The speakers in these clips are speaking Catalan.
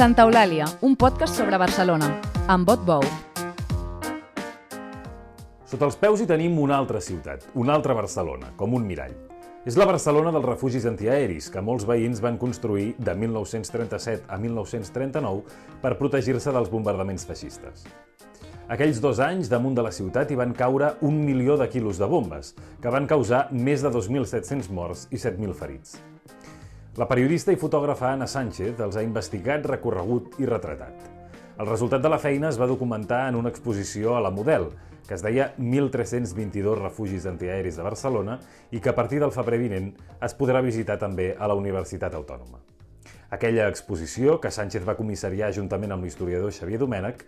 Santa Eulàlia, un podcast sobre Barcelona, amb Bot Bou. Sota els peus hi tenim una altra ciutat, una altra Barcelona, com un mirall. És la Barcelona dels refugis antiaeris que molts veïns van construir de 1937 a 1939 per protegir-se dels bombardaments feixistes. Aquells dos anys, damunt de la ciutat, hi van caure un milió de quilos de bombes, que van causar més de 2.700 morts i 7.000 ferits. La periodista i fotògrafa Anna Sánchez els ha investigat, recorregut i retratat. El resultat de la feina es va documentar en una exposició a la Model, que es deia 1.322 refugis antiaeris de Barcelona i que a partir del febrer vinent es podrà visitar també a la Universitat Autònoma. Aquella exposició, que Sánchez va comissariar juntament amb l'historiador Xavier Domènech,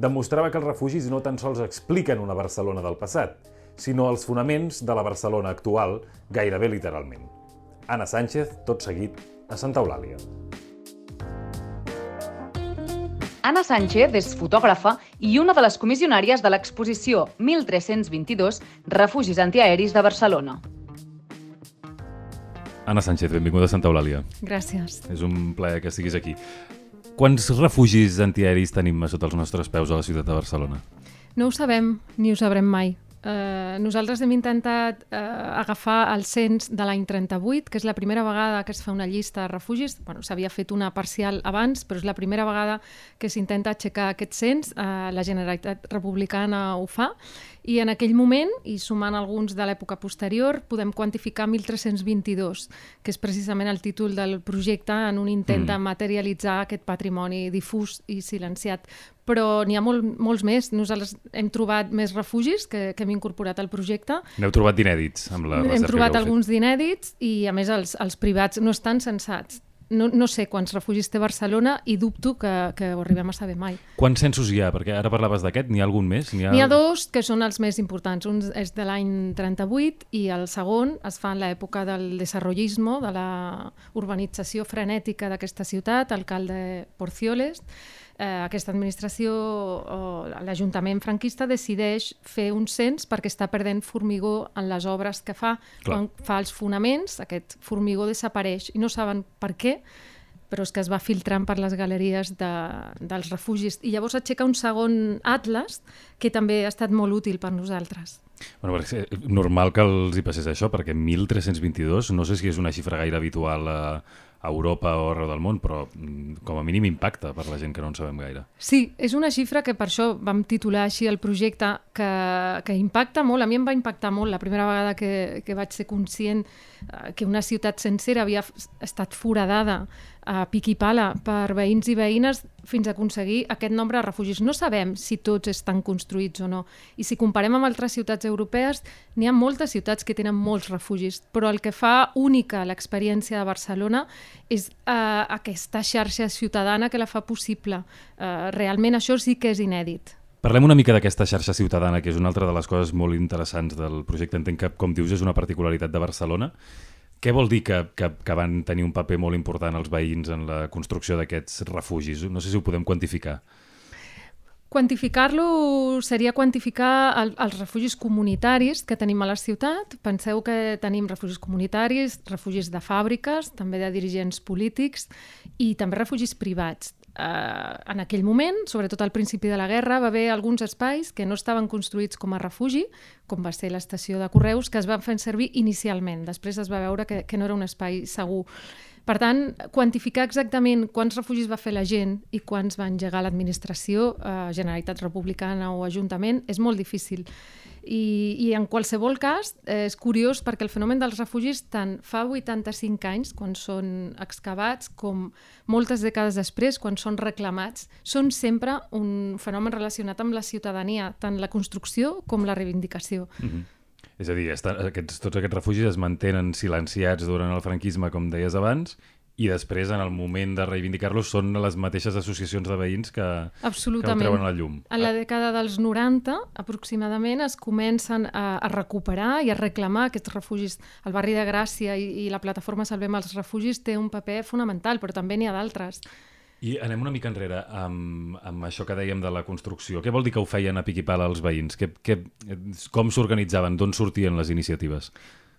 demostrava que els refugis no tan sols expliquen una Barcelona del passat, sinó els fonaments de la Barcelona actual, gairebé literalment. Anna Sánchez, tot seguit, a Santa Eulàlia. Anna Sánchez és fotògrafa i una de les comissionàries de l'exposició 1322 Refugis antiaeris de Barcelona. Anna Sánchez, benvinguda a Santa Eulàlia. Gràcies. És un plaer que estiguis aquí. Quants refugis antiaeris tenim sota els nostres peus a la ciutat de Barcelona? No ho sabem, ni ho sabrem mai. Uh, nosaltres hem intentat uh, agafar el cens de l'any 38, que és la primera vegada que es fa una llista de refugis. Bueno, S'havia fet una parcial abans, però és la primera vegada que s'intenta aixecar aquest cens. Uh, la Generalitat Republicana ho fa. I en aquell moment, i sumant alguns de l'època posterior, podem quantificar 1.322, que és precisament el títol del projecte en un intent mm. de materialitzar aquest patrimoni difús i silenciat. Però n'hi ha molt, molts més. Nosaltres hem trobat més refugis que, que hem incorporat al projecte. N'heu trobat d'inèdits amb la Hem trobat alguns d'inèdits i, a més, els, els privats no estan censats no, no sé quants refugis té Barcelona i dubto que, que ho arribem a saber mai. Quants censos hi ha? Perquè ara parlaves d'aquest, n'hi ha algun més? N'hi ha... ha dos que són els més importants. Un és de l'any 38 i el segon es fa en l'època del desarrollismo, de la urbanització frenètica d'aquesta ciutat, alcalde Porcioles, eh, aquesta administració o l'Ajuntament franquista decideix fer un cens perquè està perdent formigó en les obres que fa. Clar. Quan fa els fonaments, aquest formigó desapareix i no saben per què, però és que es va filtrant per les galeries de, dels refugis. I llavors aixeca un segon atlas que també ha estat molt útil per nosaltres. Bueno, és normal que els hi passés això, perquè 1.322 no sé si és una xifra gaire habitual a, a Europa o arreu del món, però mm, com a mínim impacta per la gent que no en sabem gaire. Sí, és una xifra que per això vam titular així el projecte, que, que impacta molt, a mi em va impactar molt la primera vegada que, que vaig ser conscient eh, que una ciutat sencera havia estat foradada a pic i pala per veïns i veïnes fins a aconseguir aquest nombre de refugis. No sabem si tots estan construïts o no. I si comparem amb altres ciutats europees, n'hi ha moltes ciutats que tenen molts refugis, però el que fa única l'experiència de Barcelona és eh, aquesta xarxa ciutadana que la fa possible. Eh, realment això sí que és inèdit. Parlem una mica d'aquesta xarxa ciutadana, que és una altra de les coses molt interessants del projecte. Entenc que, com dius, és una particularitat de Barcelona. Què vol dir que, que, que van tenir un paper molt important els veïns en la construcció d'aquests refugis? No sé si ho podem quantificar. Quantificar-lo seria quantificar el, els refugis comunitaris que tenim a la ciutat. Penseu que tenim refugis comunitaris, refugis de fàbriques, també de dirigents polítics i també refugis privats eh, en aquell moment, sobretot al principi de la guerra, va haver alguns espais que no estaven construïts com a refugi, com va ser l'estació de Correus, que es van fer servir inicialment. Després es va veure que, que no era un espai segur. Per tant, quantificar exactament quants refugis va fer la gent i quants va engegar l'administració, eh, Generalitat Republicana o Ajuntament, és molt difícil. I, I en qualsevol cas, eh, és curiós perquè el fenomen dels refugis tant fa 85 anys, quan són excavats, com moltes dècades després, quan són reclamats, són sempre un fenomen relacionat amb la ciutadania, tant la construcció com la reivindicació. Mm -hmm. És a dir, estan, aquests, tots aquests refugis es mantenen silenciats durant el franquisme, com deies abans, i després, en el moment de reivindicar-los, són les mateixes associacions de veïns que, que treuen a la llum. En la dècada dels 90, aproximadament, es comencen a, a recuperar i a reclamar aquests refugis. El barri de Gràcia i, i la plataforma Salvem els Refugis té un paper fonamental, però també n'hi ha d'altres. I anem una mica enrere amb, amb això que dèiem de la construcció. Què vol dir que ho feien a pic i pala els veïns? Que, que, com s'organitzaven? D'on sortien les iniciatives?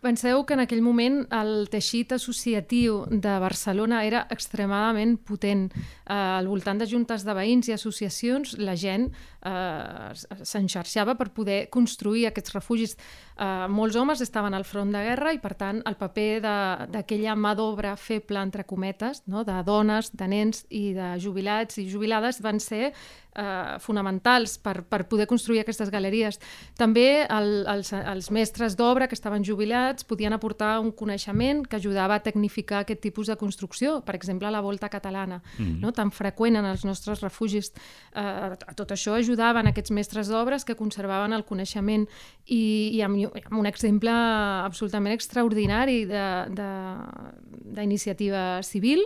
Penseu que en aquell moment el teixit associatiu de Barcelona era extremadament potent. Eh, al voltant de juntes de veïns i associacions, la gent eh, s'enxarxava per poder construir aquests refugis. Eh, molts homes estaven al front de guerra i, per tant, el paper d'aquella mà d'obra feble, entre cometes, no? de dones, de nens i de jubilats i jubilades van ser eh, fonamentals per, per poder construir aquestes galeries. També el, els, els mestres d'obra que estaven jubilats podien aportar un coneixement que ajudava a tecnificar aquest tipus de construcció, per exemple, la volta catalana, mm -hmm. no? tan freqüent en els nostres refugis. Eh, a tot això ajudaven aquests mestres d'obres que conservaven el coneixement i, i amb, amb un exemple absolutament extraordinari d'iniciativa civil,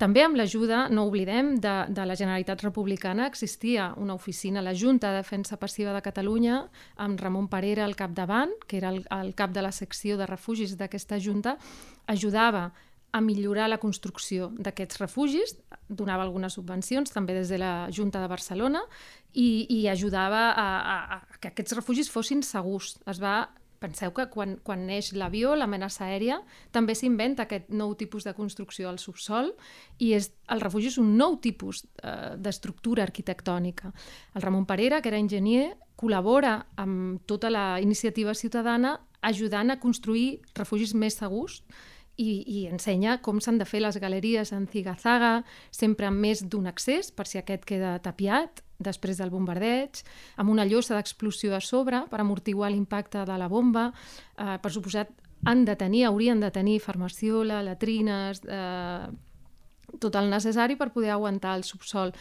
també amb l'ajuda, no oblidem, de, de la Generalitat Republicana existia una oficina, la Junta de Defensa Passiva de Catalunya, amb Ramon Parera al capdavant, que era el, el cap de la secció de refugis d'aquesta Junta, ajudava a millorar la construcció d'aquests refugis, donava algunes subvencions també des de la Junta de Barcelona i, i ajudava a, a, a que aquests refugis fossin segurs. Es va Penseu que quan, quan neix l'avió, l'amenaça aèria, també s'inventa aquest nou tipus de construcció al subsol i és, el refugi és un nou tipus eh, d'estructura arquitectònica. El Ramon Parera, que era enginyer, col·labora amb tota la iniciativa ciutadana ajudant a construir refugis més segurs i, i ensenya com s'han de fer les galeries en zigazaga, sempre amb més d'un accés, per si aquest queda tapiat, després del bombardeig, amb una llosa d'explosió a sobre per amortiguar l'impacte de la bomba. Eh, per suposat, han de tenir, haurien de tenir farmaciola, latrines, eh, tot el necessari per poder aguantar el subsol.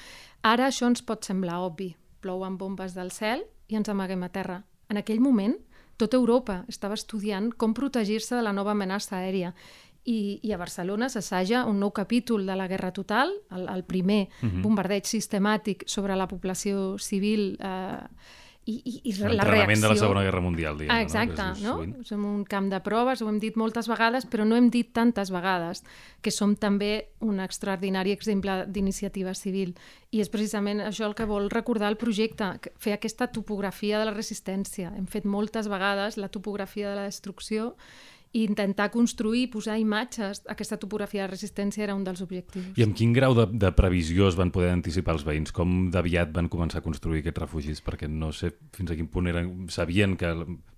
Ara això ens pot semblar obvi. Plouen bombes del cel i ens amaguem a terra. En aquell moment, tota Europa estava estudiant com protegir-se de la nova amenaça aèria i, i a Barcelona s'assaja un nou capítol de la Guerra Total, el, el primer uh mhm. -huh. bombardeig sistemàtic sobre la població civil eh, i, i, i la reacció... de la Segona Guerra Mundial, diguem ah, Exacte, no? no? Som un camp de proves, ho hem dit moltes vegades, però no hem dit tantes vegades, que som també un extraordinari exemple d'iniciativa civil. I és precisament això el que vol recordar el projecte, fer aquesta topografia de la resistència. Hem fet moltes vegades la topografia de la destrucció i intentar construir i posar imatges. Aquesta topografia de resistència era un dels objectius. I amb quin grau de, de previsió es van poder anticipar els veïns? Com d'aviat van començar a construir aquests refugis? Perquè no sé fins a quin punt eren, sabien que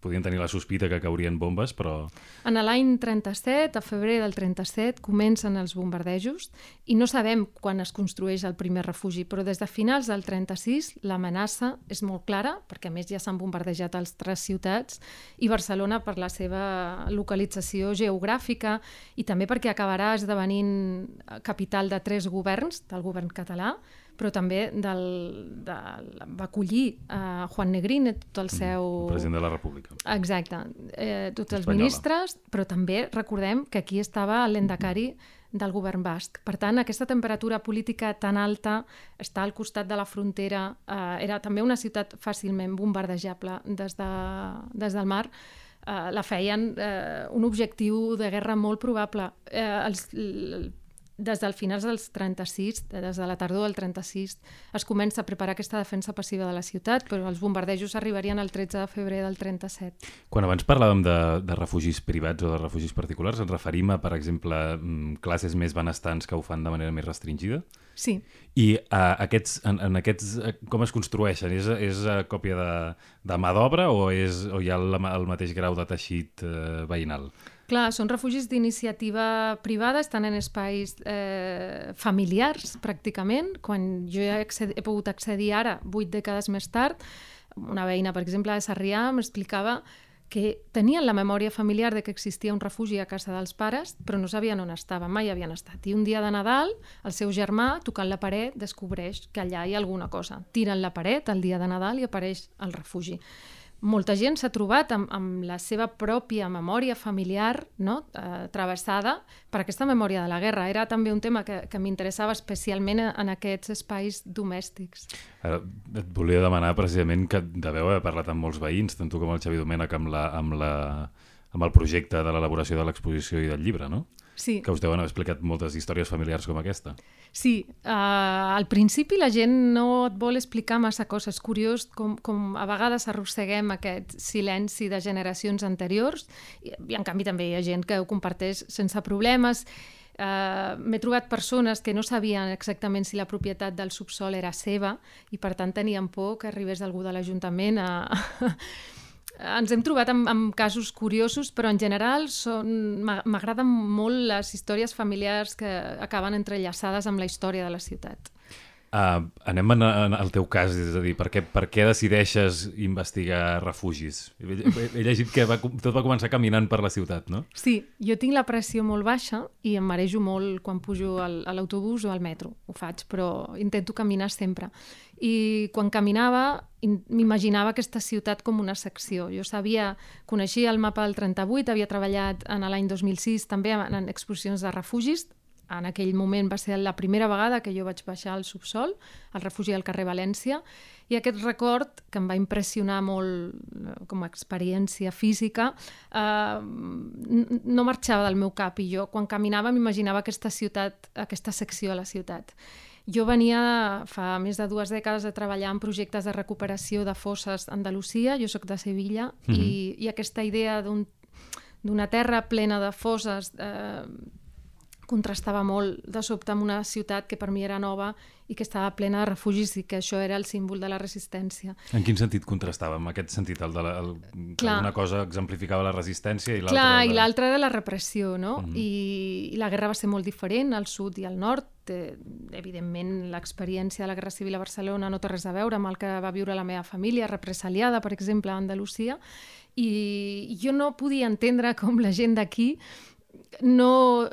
podien tenir la sospita que caurien bombes, però... En l'any 37, a febrer del 37, comencen els bombardejos i no sabem quan es construeix el primer refugi, però des de finals del 36 l'amenaça és molt clara, perquè a més ja s'han bombardejat altres ciutats i Barcelona per la seva localització localització geogràfica i també perquè acabarà esdevenint capital de tres governs, del govern català, però també del, de, va acollir a Juan Negrín, tot el mm, seu... El president de la República. Exacte. Eh, tots els ministres, però també recordem que aquí estava l'endacari del govern basc. Per tant, aquesta temperatura política tan alta està al costat de la frontera, eh, era també una ciutat fàcilment bombardejable des, de, des del mar, eh, la feien eh, un objectiu de guerra molt probable. Eh, els, des del finals dels 36, des de la tardor del 36, es comença a preparar aquesta defensa passiva de la ciutat, però els bombardejos arribarien el 13 de febrer del 37. Quan abans parlàvem de, de refugis privats o de refugis particulars, ens referim a, per exemple, mm, classes més benestants que ho fan de manera més restringida? Sí. I uh, aquests, en, en aquests, uh, com es construeixen? És, és a còpia de, de mà d'obra o, és, o hi ha el, el mateix grau de teixit uh, veïnal? Clar, són refugis d'iniciativa privada, estan en espais eh, familiars, pràcticament. Quan jo he, accedi, he pogut accedir ara, vuit dècades més tard, una veïna, per exemple, de Sarrià, m'explicava que tenien la memòria familiar de que existia un refugi a casa dels pares, però no sabien on estava, mai havien estat. I un dia de Nadal, el seu germà, tocant la paret, descobreix que allà hi ha alguna cosa. Tiren la paret el dia de Nadal i apareix el refugi molta gent s'ha trobat amb, amb la seva pròpia memòria familiar no? eh, travessada per aquesta memòria de la guerra. Era també un tema que, que m'interessava especialment en aquests espais domèstics. Ara, et volia demanar precisament que deveu haver parlat amb molts veïns, tant tu com el Xavi Domènech, amb, la, amb, la, amb el projecte de l'elaboració de l'exposició i del llibre, no? Sí. que us deuen haver explicat moltes històries familiars com aquesta. Sí, uh, al principi la gent no et vol explicar massa coses. Curiós com, com a vegades arrosseguem aquest silenci de generacions anteriors i, i en canvi també hi ha gent que ho comparteix sense problemes. Uh, M'he trobat persones que no sabien exactament si la propietat del subsol era seva i per tant tenien por que arribés algú de l'Ajuntament a... Ens hem trobat amb, amb casos curiosos, però en general m'agraden molt les històries familiars que acaben entrellaçades amb la història de la ciutat. Uh, anem en, en el teu cas, és a dir, per què, per què decideixes investigar refugis? He, he, he llegit que va, tot va començar caminant per la ciutat, no? Sí, jo tinc la pressió molt baixa i em marejo molt quan pujo al, a l'autobús o al metro. Ho faig, però intento caminar sempre. I quan caminava in- m'imaginava aquesta ciutat com una secció. Jo sabia, coneixia el mapa del 38, havia treballat en l'any 2006 també en exposicions de refugis. En aquell moment va ser la primera vegada que jo vaig baixar al subsol, al refugi del carrer València, i aquest record, que em va impressionar molt eh, com a experiència física, eh, no marxava del meu cap i jo quan caminava m'imaginava aquesta ciutat, aquesta secció a la ciutat. Jo venia fa més de dues dècades de treballar en projectes de recuperació de fosses a Andalusia, jo sóc de Sevilla, mm -hmm. i, i aquesta idea d'un d'una terra plena de fosses eh, contrastava molt de sobte amb una ciutat que per mi era nova i que estava plena de refugis i que això era el símbol de la resistència. En quin sentit contrastava? En aquest sentit, el de la, el, Clar. una cosa exemplificava la resistència i l'altra... Clar, i la- l'altra era la repressió, no? Mhm. I, I la guerra va ser molt diferent al sud i al nord. Eh, evidentment, l'experiència de la Guerra Civil a Barcelona no té res a veure amb el que va viure la meva família, represaliada, per exemple, a Andalusia, i jo no podia entendre com la gent d'aquí no,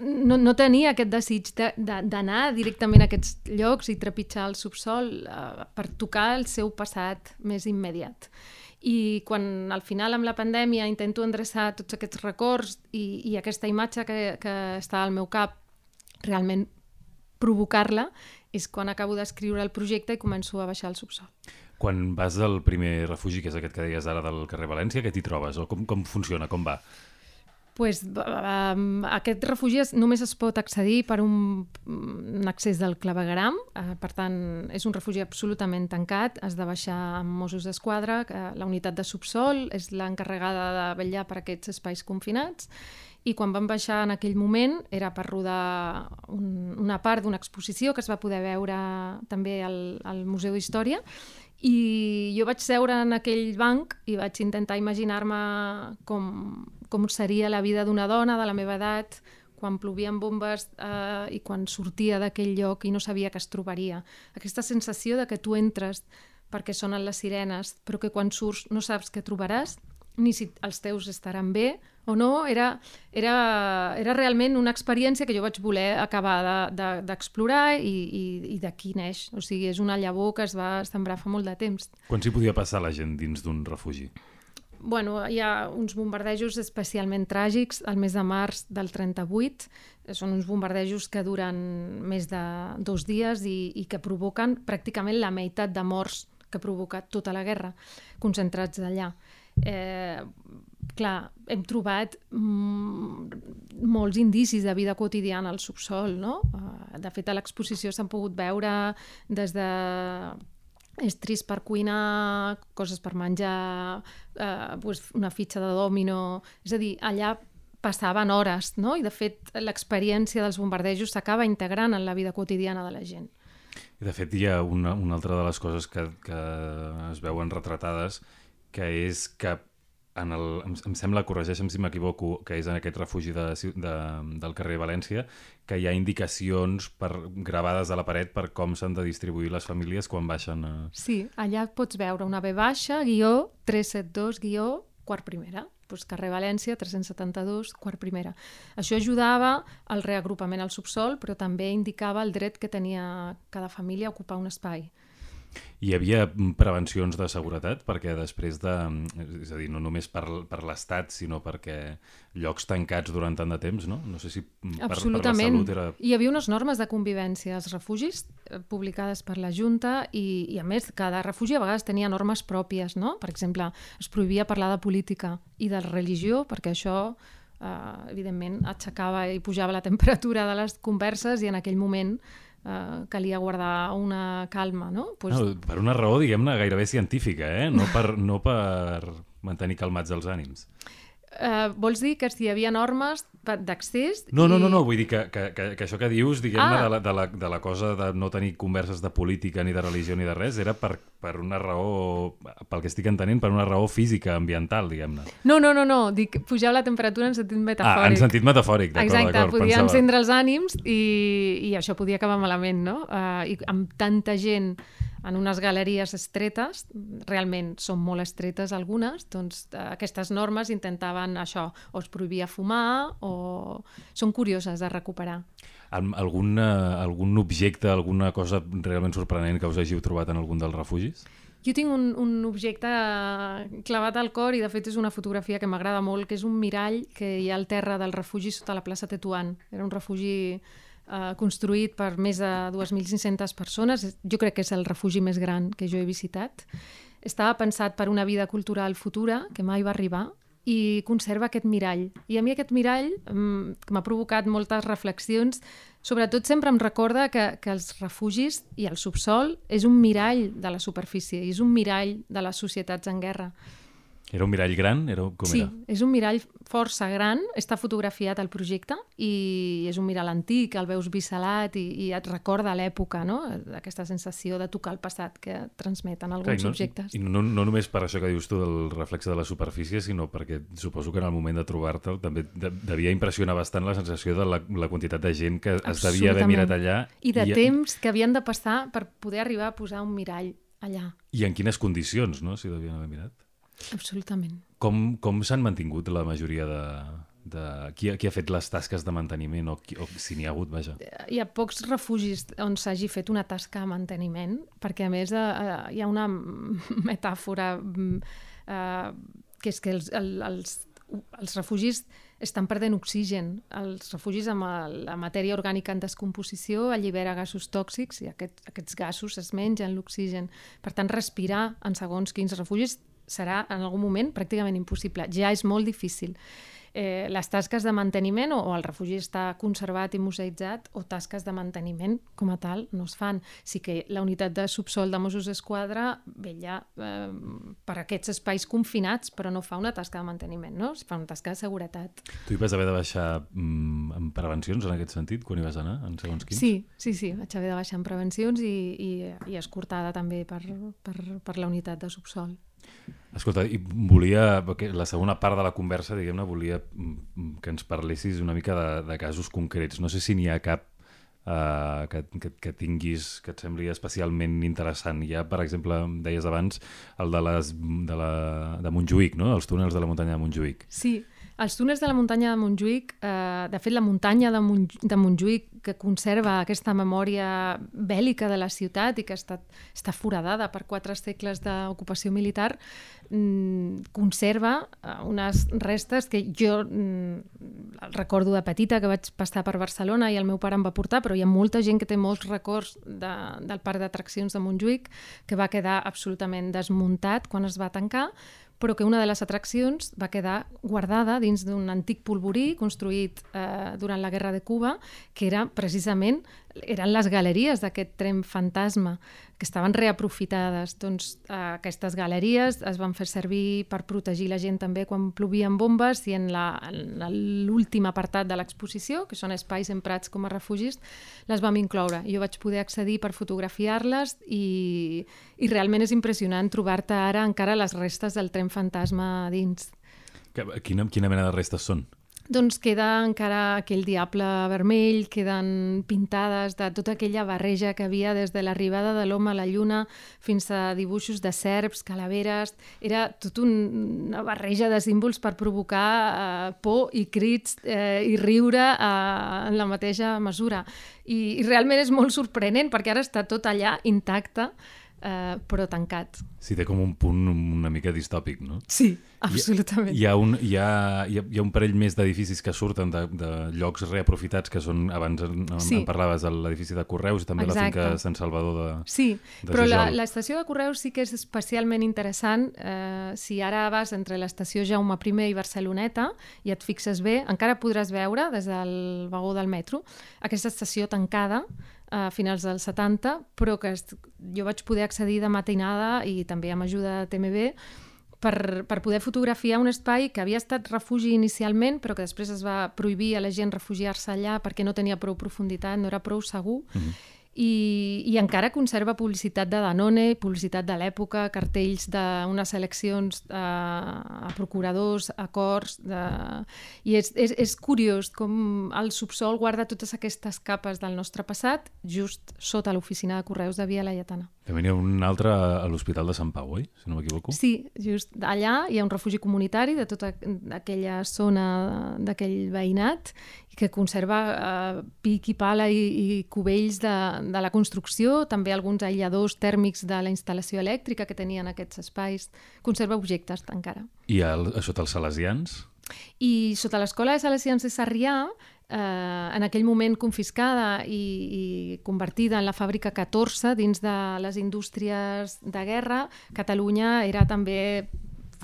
no, no tenia aquest desig de- de- d'anar directament a aquests llocs i trepitjar el subsol eh, per tocar el seu passat més immediat. I quan al final amb la pandèmia intento endreçar tots aquests records i, i aquesta imatge que, que està al meu cap realment provocar-la és quan acabo d'escriure el projecte i començo a baixar al subsol. Quan vas al primer refugi, que és aquest que deies ara del carrer València, què t'hi trobes? O com, com funciona? Com va? Pues, um, aquest refugi es, només es pot accedir per un, un accés del clavegaram, uh, per tant, és un refugi absolutament tancat, has de baixar amb Mossos d'Esquadra, que la unitat de subsol és l'encarregada de vetllar per aquests espais confinats, i quan vam baixar en aquell moment era per rodar un, una part d'una exposició que es va poder veure també al, al Museu d'Història, i jo vaig seure en aquell banc i vaig intentar imaginar-me com, com seria la vida d'una dona de la meva edat quan plovien bombes eh, i quan sortia d'aquell lloc i no sabia que es trobaria. Aquesta sensació de que tu entres perquè sonen les sirenes, però que quan surts no saps què trobaràs, ni si els teus estaran bé o no, era, era, era realment una experiència que jo vaig voler acabar d'explorar de, de, i, i, i d'aquí neix. O sigui, és una llavor que es va sembrar fa molt de temps. Quan s'hi podia passar la gent dins d'un refugi? Bueno, hi ha uns bombardejos especialment tràgics al mes de març del 38. Són uns bombardejos que duren més de dos dies i, i que provoquen pràcticament la meitat de morts que ha provocat tota la guerra, concentrats allà. Eh, clar, hem trobat mm, molts indicis de vida quotidiana al subsol, no? Eh, de fet, a l'exposició s'han pogut veure des de estris per cuinar, coses per menjar, eh, pues una fitxa de dòmino... És a dir, allà passaven hores, no? I de fet l'experiència dels bombardejos s'acaba integrant en la vida quotidiana de la gent. I de fet hi ha una, una altra de les coses que, que es veuen retratades que és que en el, em, em sembla, corregeixe'm si m'equivoco, que és en aquest refugi de, de, del carrer València, que hi ha indicacions per, gravades a la paret per com s'han de distribuir les famílies quan baixen a... Sí, allà pots veure una B baixa, guió 372, guió quart primera. Pues carrer València, 372, quart primera. Això ajudava al reagrupament al subsol, però també indicava el dret que tenia cada família a ocupar un espai. Hi havia mm, prevencions de seguretat perquè després de... És a dir, no només per, per l'Estat, sinó perquè llocs tancats durant tant de temps, no? No sé si mm, per, per la Absolutament. salut era... Hi havia unes normes de convivència als refugis eh, publicades per la Junta i, i a més cada refugi a vegades tenia normes pròpies, no? Per exemple, es prohibia parlar de política i de religió perquè això eh, evidentment, aixecava i pujava la temperatura de les converses i en aquell moment eh, calia guardar una calma, no? Pues... no per una raó, diguem-ne, gairebé científica, eh? No per, no per mantenir calmats els ànims. Uh, vols dir que si hi havia normes d'accés... No, no, no, no, vull dir que, que, que, que això que dius, diguem-ne, ah. de, la, de, la, de la cosa de no tenir converses de política ni de religió ni de res, era per, per una raó, pel que estic entenent, per una raó física, ambiental, diguem-ne. No, no, no, no, dic, pujar la temperatura en sentit metafòric. Ah, en sentit metafòric, d'acord, Exacte, podia pensava... encendre els ànims i, i això podia acabar malament, no? Uh, I amb tanta gent en unes galeries estretes, realment són molt estretes algunes, doncs aquestes normes intentaven això, o es prohibia fumar o són curioses de recuperar. Algun, algun objecte, alguna cosa realment sorprenent que us hàgiu trobat en algun dels refugis? Jo tinc un, un objecte clavat al cor i de fet és una fotografia que m'agrada molt, que és un mirall que hi ha al terra del refugi sota la plaça Tetuan. Era un refugi eh, construït per més de 2.500 persones. Jo crec que és el refugi més gran que jo he visitat. Estava pensat per una vida cultural futura, que mai va arribar, i conserva aquest mirall. I a mi aquest mirall mm, m'ha provocat moltes reflexions, sobretot sempre em recorda que, que els refugis i el subsol és un mirall de la superfície, és un mirall de les societats en guerra. Era un mirall gran? Era, com sí, era? és un mirall força gran, està fotografiat al projecte i és un mirall antic, el veus biselat i, i et recorda l'època, no? aquesta sensació de tocar el passat que transmeten alguns Clar, i no, objectes. I no, no només per això que dius tu del reflex de la superfície, sinó perquè suposo que en el moment de trobar-te'l també de, devia impressionar bastant la sensació de la, la quantitat de gent que es devia haver mirat allà. I de i... temps que havien de passar per poder arribar a posar un mirall allà. I en quines condicions, no?, si devien haver mirat. Absolutament. Com, com s'han mantingut la majoria de, de... Qui, qui ha fet les tasques de manteniment o, qui, o si n'hi ha hagut, vaja? Hi ha pocs refugis on s'hagi fet una tasca de manteniment, perquè a més eh, eh hi ha una metàfora eh, que és que els, el, els, els refugis estan perdent oxigen. Els refugis amb el, la matèria orgànica en descomposició allibera gasos tòxics i aquest, aquests gasos es mengen l'oxigen. Per tant, respirar en segons quins refugis serà en algun moment pràcticament impossible. Ja és molt difícil. Eh, les tasques de manteniment o, o el refugi està conservat i museïtzat o tasques de manteniment com a tal no es fan. Sí que la unitat de subsol de Mossos d'Esquadra vella eh, per aquests espais confinats però no fa una tasca de manteniment, no? Es fa una tasca de seguretat. Tu hi vas haver de baixar mm, en prevencions en aquest sentit quan hi vas anar, en segons quins? Sí, sí, sí, vaig haver de baixar en prevencions i, i, i escortada també per, per, per la unitat de subsol. Escolta, i volia, la segona part de la conversa, diguem-ne, volia que ens parlessis una mica de, de casos concrets. No sé si n'hi ha cap uh, que, que, que tinguis, que et sembli especialment interessant. Hi ha, per exemple, deies abans, el de, les, de, la, de Montjuïc, no? els túnels de la muntanya de Montjuïc. Sí, els túnels de la muntanya de Montjuïc, eh, de fet la muntanya de, Montjuïc, de Montjuïc que conserva aquesta memòria bèl·lica de la ciutat i que estat, està foradada per quatre segles d'ocupació militar, mm, conserva eh, unes restes que jo mm, recordo de petita, que vaig passar per Barcelona i el meu pare em va portar, però hi ha molta gent que té molts records de, del parc d'atraccions de Montjuïc que va quedar absolutament desmuntat quan es va tancar, però que una de les atraccions va quedar guardada dins d'un antic polvorí construït eh, durant la Guerra de Cuba, que era precisament eren les galeries d'aquest tren fantasma que estaven reaprofitades. Doncs eh, aquestes galeries es van fer servir per protegir la gent també quan plovien bombes i en l'últim apartat de l'exposició, que són espais emprats com a refugis, les vam incloure. Jo vaig poder accedir per fotografiar-les i, i realment és impressionant trobar-te ara encara les restes del tren fantasma dins. Quina, quina mena de restes són? Doncs queda encara aquell diable vermell, queden pintades de tota aquella barreja que havia des de l'arribada de l'home a la lluna fins a dibuixos de serps, calaveres... Era tot un, una barreja de símbols per provocar eh, por i crits eh, i riure eh, en la mateixa mesura. I, I realment és molt sorprenent perquè ara està tot allà intacte eh, però tancat. Sí, té com un punt una mica distòpic, no? Sí, absolutament. Hi ha, un, hi ha, hi ha, hi ha un parell més d'edificis que surten de, de llocs reaprofitats, que són, abans en, Sí. en parlaves, de l'edifici de Correus i també Exacte. la finca Sant Salvador de... Sí, de però l'estació de Correus sí que és especialment interessant. Eh, si ara vas entre l'estació Jaume I i Barceloneta i et fixes bé, encara podràs veure des del vagó del metro aquesta estació tancada a finals dels 70, però que jo vaig poder accedir de matinada i també amb ajuda de TMB per, per poder fotografiar un espai que havia estat refugi inicialment, però que després es va prohibir a la gent refugiar-se allà perquè no tenia prou profunditat, no era prou segur. I, i encara conserva publicitat de Danone, publicitat de l'època, cartells d'unes eleccions a, a procuradors, acords... De... I és, és, és curiós com el subsol guarda totes aquestes capes del nostre passat just sota l'oficina de Correus de Via Laietana. També n'hi ha un altre a l'Hospital de Sant Pau, oi? Si no m'equivoco. Sí, just allà hi ha un refugi comunitari de tota aquella zona d'aquell veïnat que conserva eh, pic i pala i, i cubells de, de la construcció, també alguns aïlladors tèrmics de la instal·lació elèctrica que tenien aquests espais. Conserva objectes encara. I el, a sota els Salesians? I sota l'escola de Salesians de Sarrià, eh, en aquell moment confiscada i, i convertida en la fàbrica 14 dins de les indústries de guerra, Catalunya era també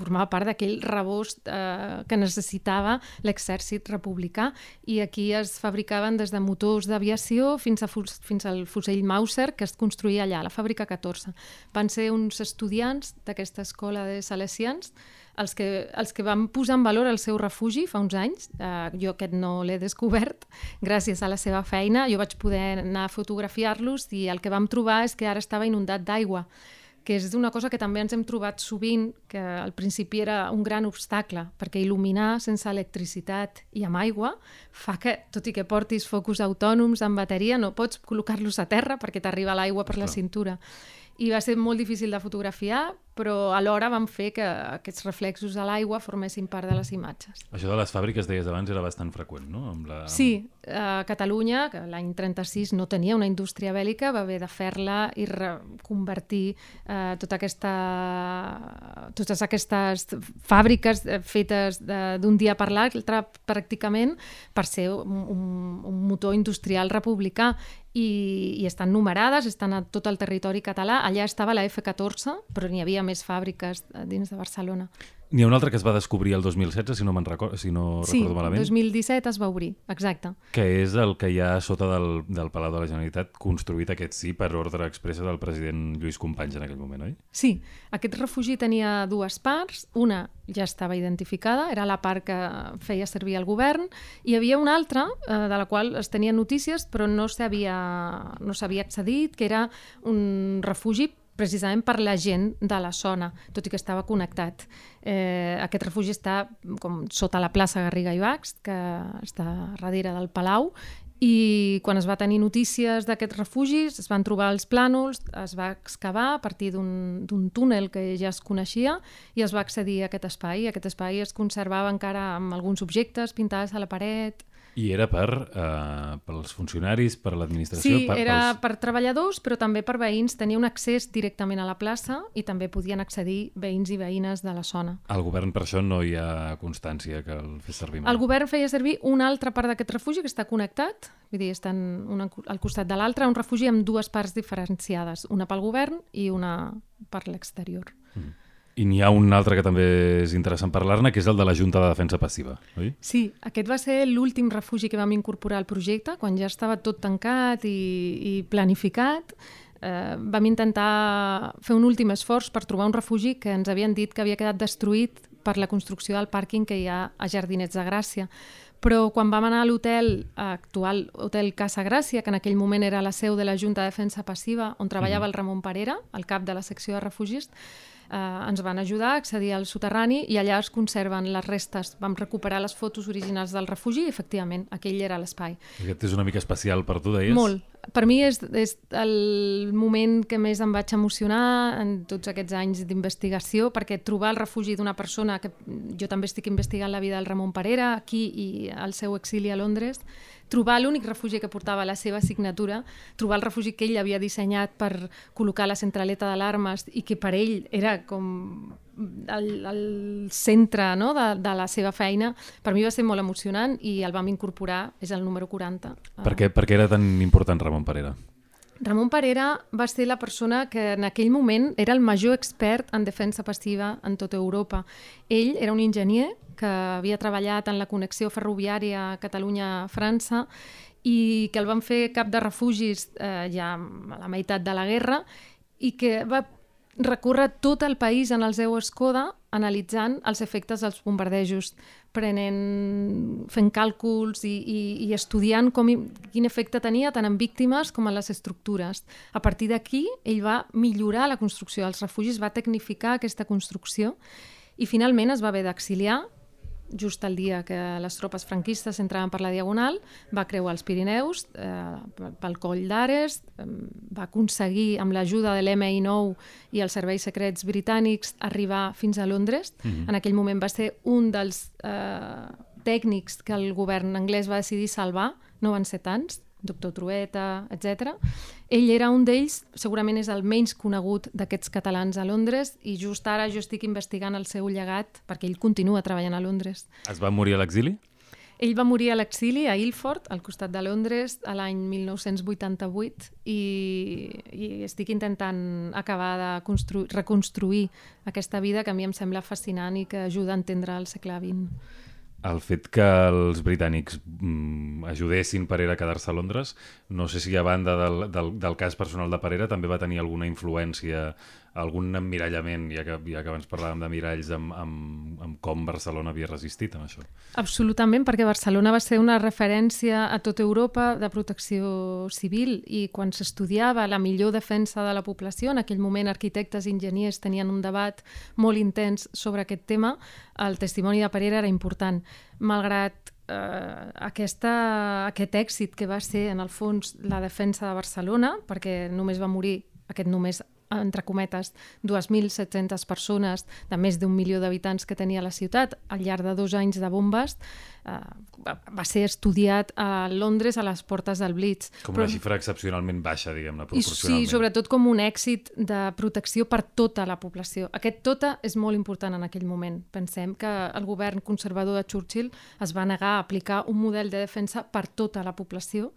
formava part d'aquell rebost eh, que necessitava l'exèrcit republicà i aquí es fabricaven des de motors d'aviació fins, a fins al fusell Mauser que es construïa allà, a la fàbrica 14. Van ser uns estudiants d'aquesta escola de salesians els que, els que van posar en valor el seu refugi fa uns anys. Uh, jo aquest no l'he descobert gràcies a la seva feina. Jo vaig poder anar a fotografiar-los i el que vam trobar és que ara estava inundat d'aigua que és una cosa que també ens hem trobat sovint, que al principi era un gran obstacle, perquè il·luminar sense electricitat i amb aigua fa que, tot i que portis focus autònoms amb bateria, no pots col·locar-los a terra perquè t'arriba l'aigua per la cintura. I va ser molt difícil de fotografiar, però alhora vam fer que aquests reflexos a l'aigua formessin part de les imatges. Això de les fàbriques, deies abans, era bastant freqüent, no? Amb la... Sí, a Catalunya, que l'any 36 no tenia una indústria bèl·lica, va haver de fer-la i reconvertir eh, tota aquesta, totes aquestes fàbriques eh, fetes de- d'un dia per l'altre pràcticament per ser un, un, un motor industrial republicà i, i estan numerades, estan a tot el territori català. Allà estava la F14, però n'hi havia més fàbriques eh, dins de Barcelona. N'hi ha un altre que es va descobrir el 2016, si no me'n recordo, si no sí, recordo malament, 2017 es va obrir, exacte. que és el que hi ha sota del, del Palau de la Generalitat, construït aquest sí per ordre expressa del president Lluís Companys en aquell moment, oi? Sí, aquest refugi tenia dues parts. Una ja estava identificada, era la part que feia servir el govern, i hi havia una altra, eh, de la qual es tenien notícies, però no s'havia no accedit, que era un refugi precisament per la gent de la zona, tot i que estava connectat. Eh, aquest refugi està com sota la plaça Garriga i Bax, que està darrere del Palau, i quan es va tenir notícies d'aquests refugis, es van trobar els plànols, es va excavar a partir d'un túnel que ja es coneixia i es va accedir a aquest espai. Aquest espai es conservava encara amb alguns objectes pintats a la paret. I era per, eh, pels funcionaris, per l'administració... Sí, per, era pels... per treballadors, però també per veïns. Tenia un accés directament a la plaça i també podien accedir veïns i veïnes de la zona. Al govern per això no hi ha constància que el fes servir mai. El govern feia servir una altra part d'aquest refugi que està connectat, vull dir, estan una al costat de l'altre, un refugi amb dues parts diferenciades, una pel govern i una per l'exterior. I n'hi ha un altre que també és interessant parlar-ne, que és el de la Junta de Defensa Passiva, oi? Sí, aquest va ser l'últim refugi que vam incorporar al projecte, quan ja estava tot tancat i, i planificat. Eh, vam intentar fer un últim esforç per trobar un refugi que ens havien dit que havia quedat destruït per la construcció del pàrquing que hi ha a Jardinets de Gràcia. Però quan vam anar a l'hotel, actual Hotel Casa Gràcia, que en aquell moment era la seu de la Junta de Defensa Passiva, on treballava el Ramon Parera, el cap de la secció de refugis, eh, ens van ajudar a accedir al soterrani i allà es conserven les restes. Vam recuperar les fotos originals del refugi i, efectivament, aquell era l'espai. Aquest és una mica especial per tu, deies? Molt. per mi és, és el moment que més em vaig emocionar en tots aquests anys d'investigació, perquè trobar el refugi d'una persona, que jo també estic investigant la vida del Ramon Parera, aquí i el seu exili a Londres, trobar l'únic refugi que portava la seva signatura, trobar el refugi que ell havia dissenyat per col·locar la centraleta d'alarmes i que per ell era com el, el centre no, de, de la seva feina, per mi va ser molt emocionant i el vam incorporar, és el número 40. Per què, per què era tan important Ramon Parera? Ramon Parera va ser la persona que en aquell moment era el major expert en defensa passiva en tota Europa. Ell era un enginyer que havia treballat en la connexió ferroviària Catalunya-França i que el van fer cap de refugis eh, ja a la meitat de la guerra i que va recórrer tot el país en el seu Escoda analitzant els efectes dels bombardejos, prenent, fent càlculs i, i, i estudiant com, quin efecte tenia tant en víctimes com en les estructures. A partir d'aquí, ell va millorar la construcció dels refugis, va tecnificar aquesta construcció i finalment es va haver d'exiliar just el dia que les tropes franquistes entraven per la Diagonal, va creuar els Pirineus eh, pel coll d'Ares, eh, va aconseguir, amb l'ajuda de l'MI9 i els serveis secrets britànics, arribar fins a Londres. Mm -hmm. En aquell moment va ser un dels eh, tècnics que el govern anglès va decidir salvar, no van ser tants, doctor Trueta, etc. Ell era un d'ells, segurament és el menys conegut d'aquests catalans a Londres i just ara jo estic investigant el seu llegat perquè ell continua treballant a Londres. Es va morir a l'exili? Ell va morir a l'exili a Ilford, al costat de Londres, a l'any 1988 i, i estic intentant acabar de reconstruir aquesta vida que a mi em sembla fascinant i que ajuda a entendre el segle XX. El fet que els britànics mm, ajudessin Parera a quedar-se a Londres, no sé si a banda del, del, del cas personal de Parera també va tenir alguna influència algun emmirallament, ja que, ja que abans parlàvem de miralls, amb, amb, amb com Barcelona havia resistit amb això. Absolutament, perquè Barcelona va ser una referència a tota Europa de protecció civil i quan s'estudiava la millor defensa de la població, en aquell moment arquitectes i enginyers tenien un debat molt intens sobre aquest tema, el testimoni de Parera era important. Malgrat eh, aquesta, aquest èxit que va ser, en el fons, la defensa de Barcelona, perquè només va morir aquest només entre cometes, 2.700 persones de més d'un milió d'habitants que tenia la ciutat al llarg de dos anys de bombes, eh, va ser estudiat a Londres a les portes del Blitz. Com una Però, xifra excepcionalment baixa, diguem-ne, proporcionalment. Sí, sobretot com un èxit de protecció per tota la població. Aquest tota és molt important en aquell moment. Pensem que el govern conservador de Churchill es va negar a aplicar un model de defensa per tota la població,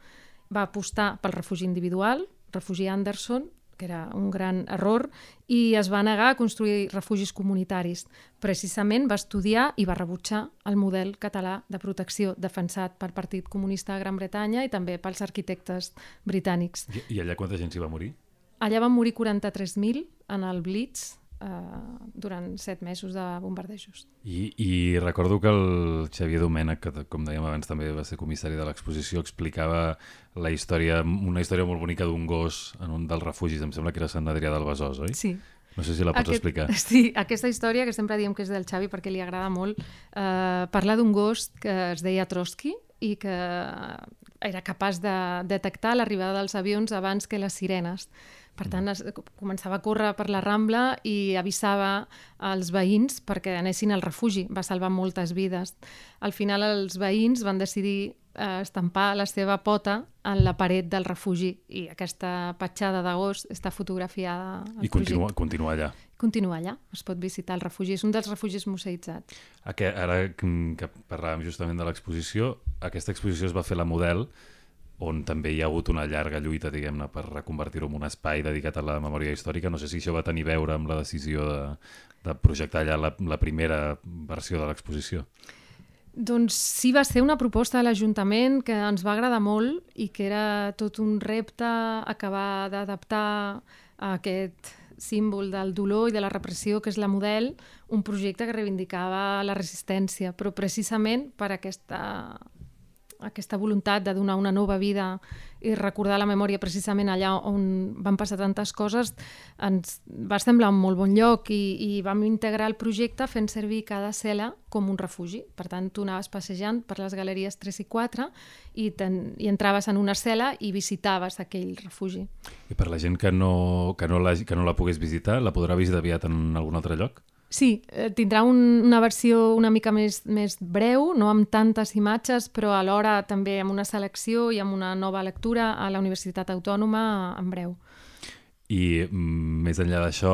va apostar pel refugi individual, refugi Anderson, que era un gran error, i es va negar a construir refugis comunitaris. Precisament va estudiar i va rebutjar el model català de protecció defensat pel Partit Comunista de Gran Bretanya i també pels arquitectes britànics. I, i allà quanta gent s'hi va morir? Allà van morir 43.000 en el Blitz, eh, durant set mesos de bombardejos. I, I recordo que el Xavier Domènech, que com dèiem abans també va ser comissari de l'exposició, explicava la història, una història molt bonica d'un gos en un dels refugis, em sembla que era Sant Adrià del Besòs, oi? Sí. No sé si la pots Aquest, explicar. Sí, aquesta història, que sempre diem que és del Xavi perquè li agrada molt, eh, parla d'un gos que es deia Trotsky i que era capaç de detectar l'arribada dels avions abans que les sirenes. Per tant, es, començava a córrer per la Rambla i avisava als veïns perquè anessin al refugi. Va salvar moltes vides. Al final, els veïns van decidir eh, estampar la seva pota en la paret del refugi i aquesta petjada d'agost està fotografiada al I continua, projecte. continua allà. Continua allà, es pot visitar el refugi. És un dels refugis museïtzats. Ara que parlàvem justament de l'exposició, aquesta exposició es va fer la model on també hi ha hagut una llarga lluita, diguem-ne, per reconvertir-ho en un espai dedicat a la memòria històrica. No sé si això va tenir a veure amb la decisió de, de projectar allà la, la primera versió de l'exposició. Doncs sí, va ser una proposta de l'Ajuntament que ens va agradar molt i que era tot un repte acabar d'adaptar aquest símbol del dolor i de la repressió, que és la model, un projecte que reivindicava la resistència, però precisament per aquesta aquesta voluntat de donar una nova vida i recordar la memòria precisament allà on van passar tantes coses ens va semblar un molt bon lloc i, i vam integrar el projecte fent servir cada cel·la com un refugi. Per tant, tu anaves passejant per les galeries 3 i 4 i, ten, i entraves en una cel·la i visitaves aquell refugi. I per la gent que no, que no, la, que no la pogués visitar, la podrà visitar aviat en algun altre lloc? Sí, eh, tindrà un, una versió una mica més, més breu, no amb tantes imatges, però alhora també amb una selecció i amb una nova lectura a la Universitat Autònoma en breu. I mm, més enllà d'això,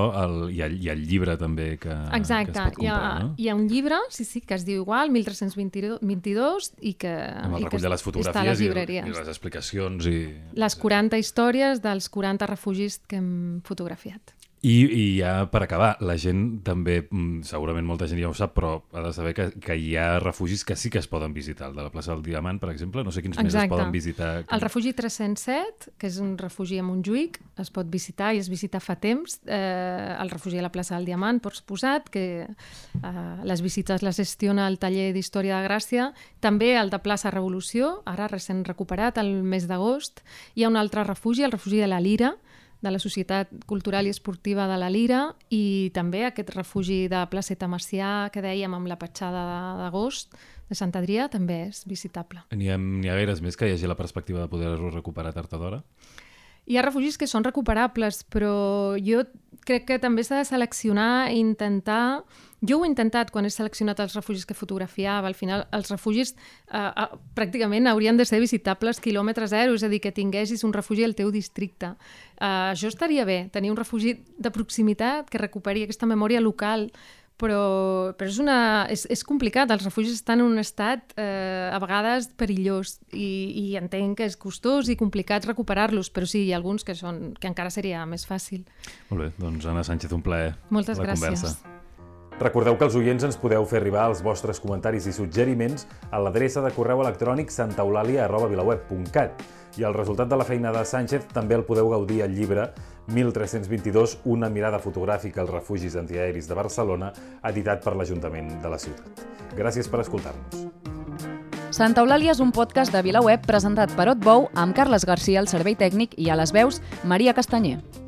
hi, ha, hi ha el llibre també que, Exacte. que es pot comprar, hi ha, no? hi ha un llibre, sí, sí, que es diu igual, 1322, i que, Amb el i que recull de les fotografies i, i les explicacions. I... Les 40 històries dels 40 refugis que hem fotografiat. I, I ja per acabar, la gent també, mm, segurament molta gent ja ho sap, però ha de saber que, que hi ha refugis que sí que es poden visitar. El de la plaça del Diamant, per exemple, no sé quins més es Exacte. poden visitar. El refugi 307, que és un refugi a Montjuïc, es pot visitar i es visita fa temps. Eh, el refugi a la plaça del Diamant, per suposat, que eh, les visites les gestiona el taller d'Història de Gràcia. També el de plaça Revolució, ara recent recuperat, el mes d'agost. Hi ha un altre refugi, el refugi de la Lira, de la Societat Cultural i Esportiva de la Lira i també aquest refugi de Placeta Macià que dèiem amb la petjada d'agost de Sant Adrià també és visitable. N'hi ha, ha gaires més que hi hagi la perspectiva de poder-ho recuperar tard o d'hora? Hi ha refugis que són recuperables, però jo crec que també s'ha de seleccionar i intentar... Jo ho he intentat quan he seleccionat els refugis que fotografiava. Al final, els refugis eh, eh, pràcticament haurien de ser visitables quilòmetre zero, és a dir, que tinguessis un refugi al teu districte. Eh, això estaria bé, tenir un refugi de proximitat que recuperi aquesta memòria local, però, però és, una, és, és complicat. Els refugis estan en un estat eh, a vegades perillós i, i entenc que és costós i complicat recuperar-los, però sí, hi ha alguns que, són, que encara seria més fàcil. Molt bé, doncs Anna Sánchez, un plaer. Moltes la gràcies. Conversa. Recordeu que els oients ens podeu fer arribar els vostres comentaris i suggeriments a l'adreça de correu electrònic santaeulàlia.vilaweb.cat i el resultat de la feina de Sánchez també el podeu gaudir al llibre 1322, una mirada fotogràfica als refugis antiaeris de Barcelona, editat per l'Ajuntament de la ciutat. Gràcies per escoltar-nos. Santa Eulàlia és un podcast de VilaWeb presentat per Otbou amb Carles Garcia al servei tècnic i a les veus Maria Castanyer.